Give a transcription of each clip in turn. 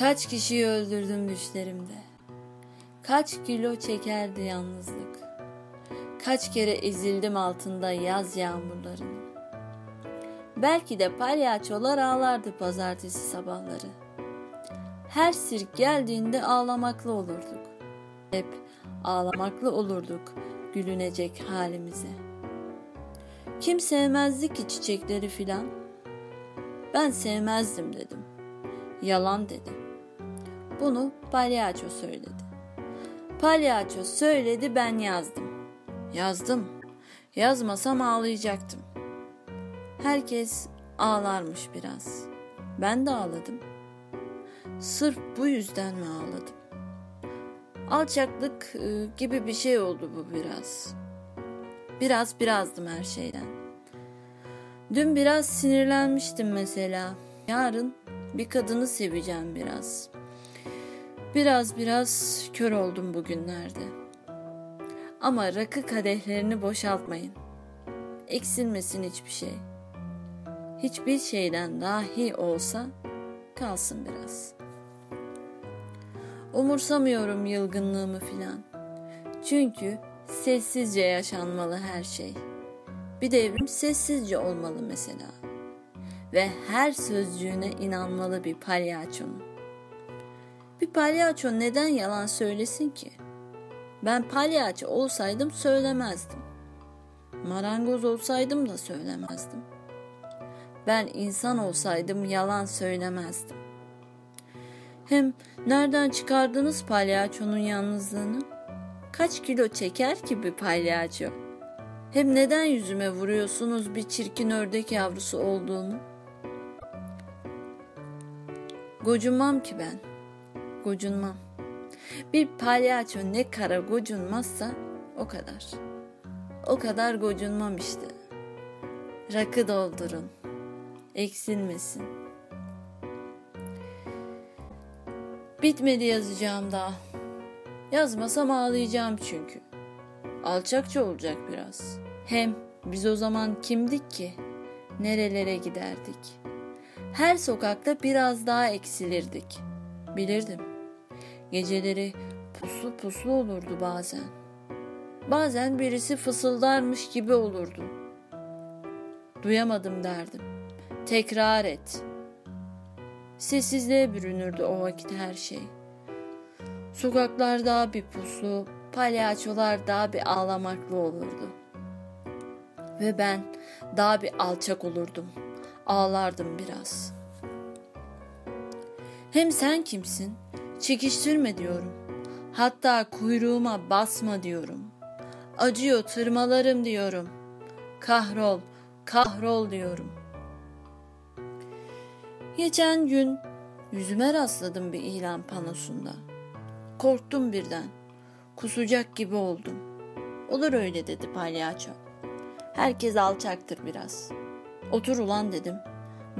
Kaç kişiyi öldürdüm düşlerimde. Kaç kilo çekerdi yalnızlık. Kaç kere ezildim altında yaz yağmurlarının. Belki de palyaçolar ağlardı pazartesi sabahları. Her sirk geldiğinde ağlamaklı olurduk. Hep ağlamaklı olurduk gülünecek halimize. Kim sevmezdi ki çiçekleri filan? Ben sevmezdim dedim. Yalan dedi. Bunu palyaço söyledi. Palyaço söyledi ben yazdım. Yazdım. Yazmasam ağlayacaktım. Herkes ağlarmış biraz. Ben de ağladım. Sırf bu yüzden mi ağladım? Alçaklık e, gibi bir şey oldu bu biraz. Biraz birazdım her şeyden. Dün biraz sinirlenmiştim mesela. Yarın bir kadını seveceğim biraz. Biraz biraz kör oldum bugünlerde. Ama rakı kadehlerini boşaltmayın. Eksilmesin hiçbir şey. Hiçbir şeyden dahi olsa kalsın biraz. Umursamıyorum yılgınlığımı filan. Çünkü sessizce yaşanmalı her şey. Bir devrim sessizce olmalı mesela. Ve her sözcüğüne inanmalı bir palyaçonun. Bir palyaço neden yalan söylesin ki? Ben palyaço olsaydım söylemezdim. Marangoz olsaydım da söylemezdim. Ben insan olsaydım yalan söylemezdim. Hem nereden çıkardınız palyaçonun yalnızlığını? Kaç kilo çeker ki bir palyaço? Hem neden yüzüme vuruyorsunuz bir çirkin ördek yavrusu olduğunu? Gocunmam ki ben. Gocunmam. Bir palyaço ne kara gocunmazsa o kadar. O kadar gocunmam işte. Rakı doldurun. Eksilmesin. Bitmedi yazacağım daha. Yazmasam ağlayacağım çünkü. Alçakça olacak biraz. Hem biz o zaman kimdik ki? Nerelere giderdik? Her sokakta biraz daha eksilirdik. Bilirdim. Geceleri puslu puslu olurdu bazen. Bazen birisi fısıldarmış gibi olurdu. Duyamadım derdim. Tekrar et. Sessizliğe bürünürdü o vakit her şey. Sokaklar daha bir puslu, palyaçolar daha bir ağlamaklı olurdu. Ve ben daha bir alçak olurdum. Ağlardım biraz. Hem sen kimsin? Çekiştirme diyorum. Hatta kuyruğuma basma diyorum. Acıyor tırmalarım diyorum. Kahrol, kahrol diyorum. Geçen gün yüzüme rastladım bir ilan panosunda. Korktum birden. Kusacak gibi oldum. Olur öyle dedi palyaço. Herkes alçaktır biraz. Otur ulan dedim.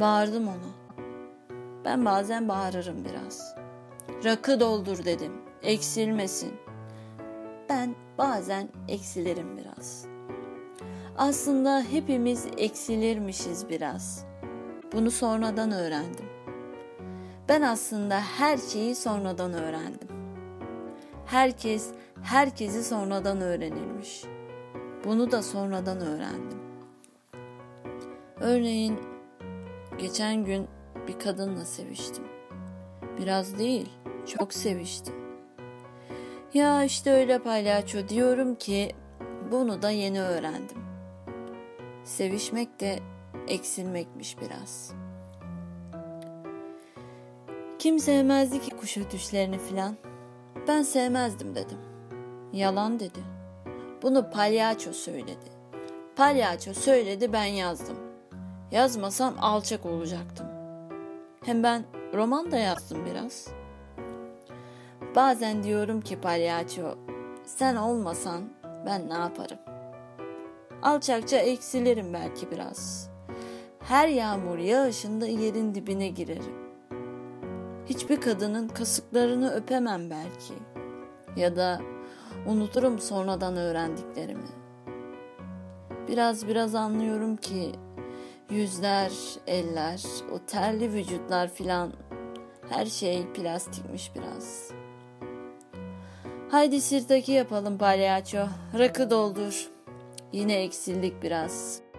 Bağırdım ona. Ben bazen bağırırım biraz. Rakı doldur dedim. Eksilmesin. Ben bazen eksilirim biraz. Aslında hepimiz eksilirmişiz biraz. Bunu sonradan öğrendim. Ben aslında her şeyi sonradan öğrendim. Herkes herkesi sonradan öğrenilmiş. Bunu da sonradan öğrendim. Örneğin geçen gün bir kadınla seviştim. Biraz değil, çok seviştim. Ya işte öyle palyaço diyorum ki bunu da yeni öğrendim. Sevişmek de eksilmekmiş biraz. Kim sevmezdi ki kuş ötüşlerini filan? Ben sevmezdim dedim. Yalan dedi. Bunu palyaço söyledi. Palyaço söyledi ben yazdım. Yazmasam alçak olacaktım. Hem ben roman da yazdım biraz. Bazen diyorum ki palyaço sen olmasan ben ne yaparım? Alçakça eksilirim belki biraz. Her yağmur yağışında yerin dibine girerim. Hiçbir kadının kasıklarını öpemem belki. Ya da unuturum sonradan öğrendiklerimi. Biraz biraz anlıyorum ki yüzler, eller, o terli vücutlar filan Her şey plastikmiş biraz. Haydi sirtaki yapalım palyaço. Rakı doldur. Yine eksildik biraz.''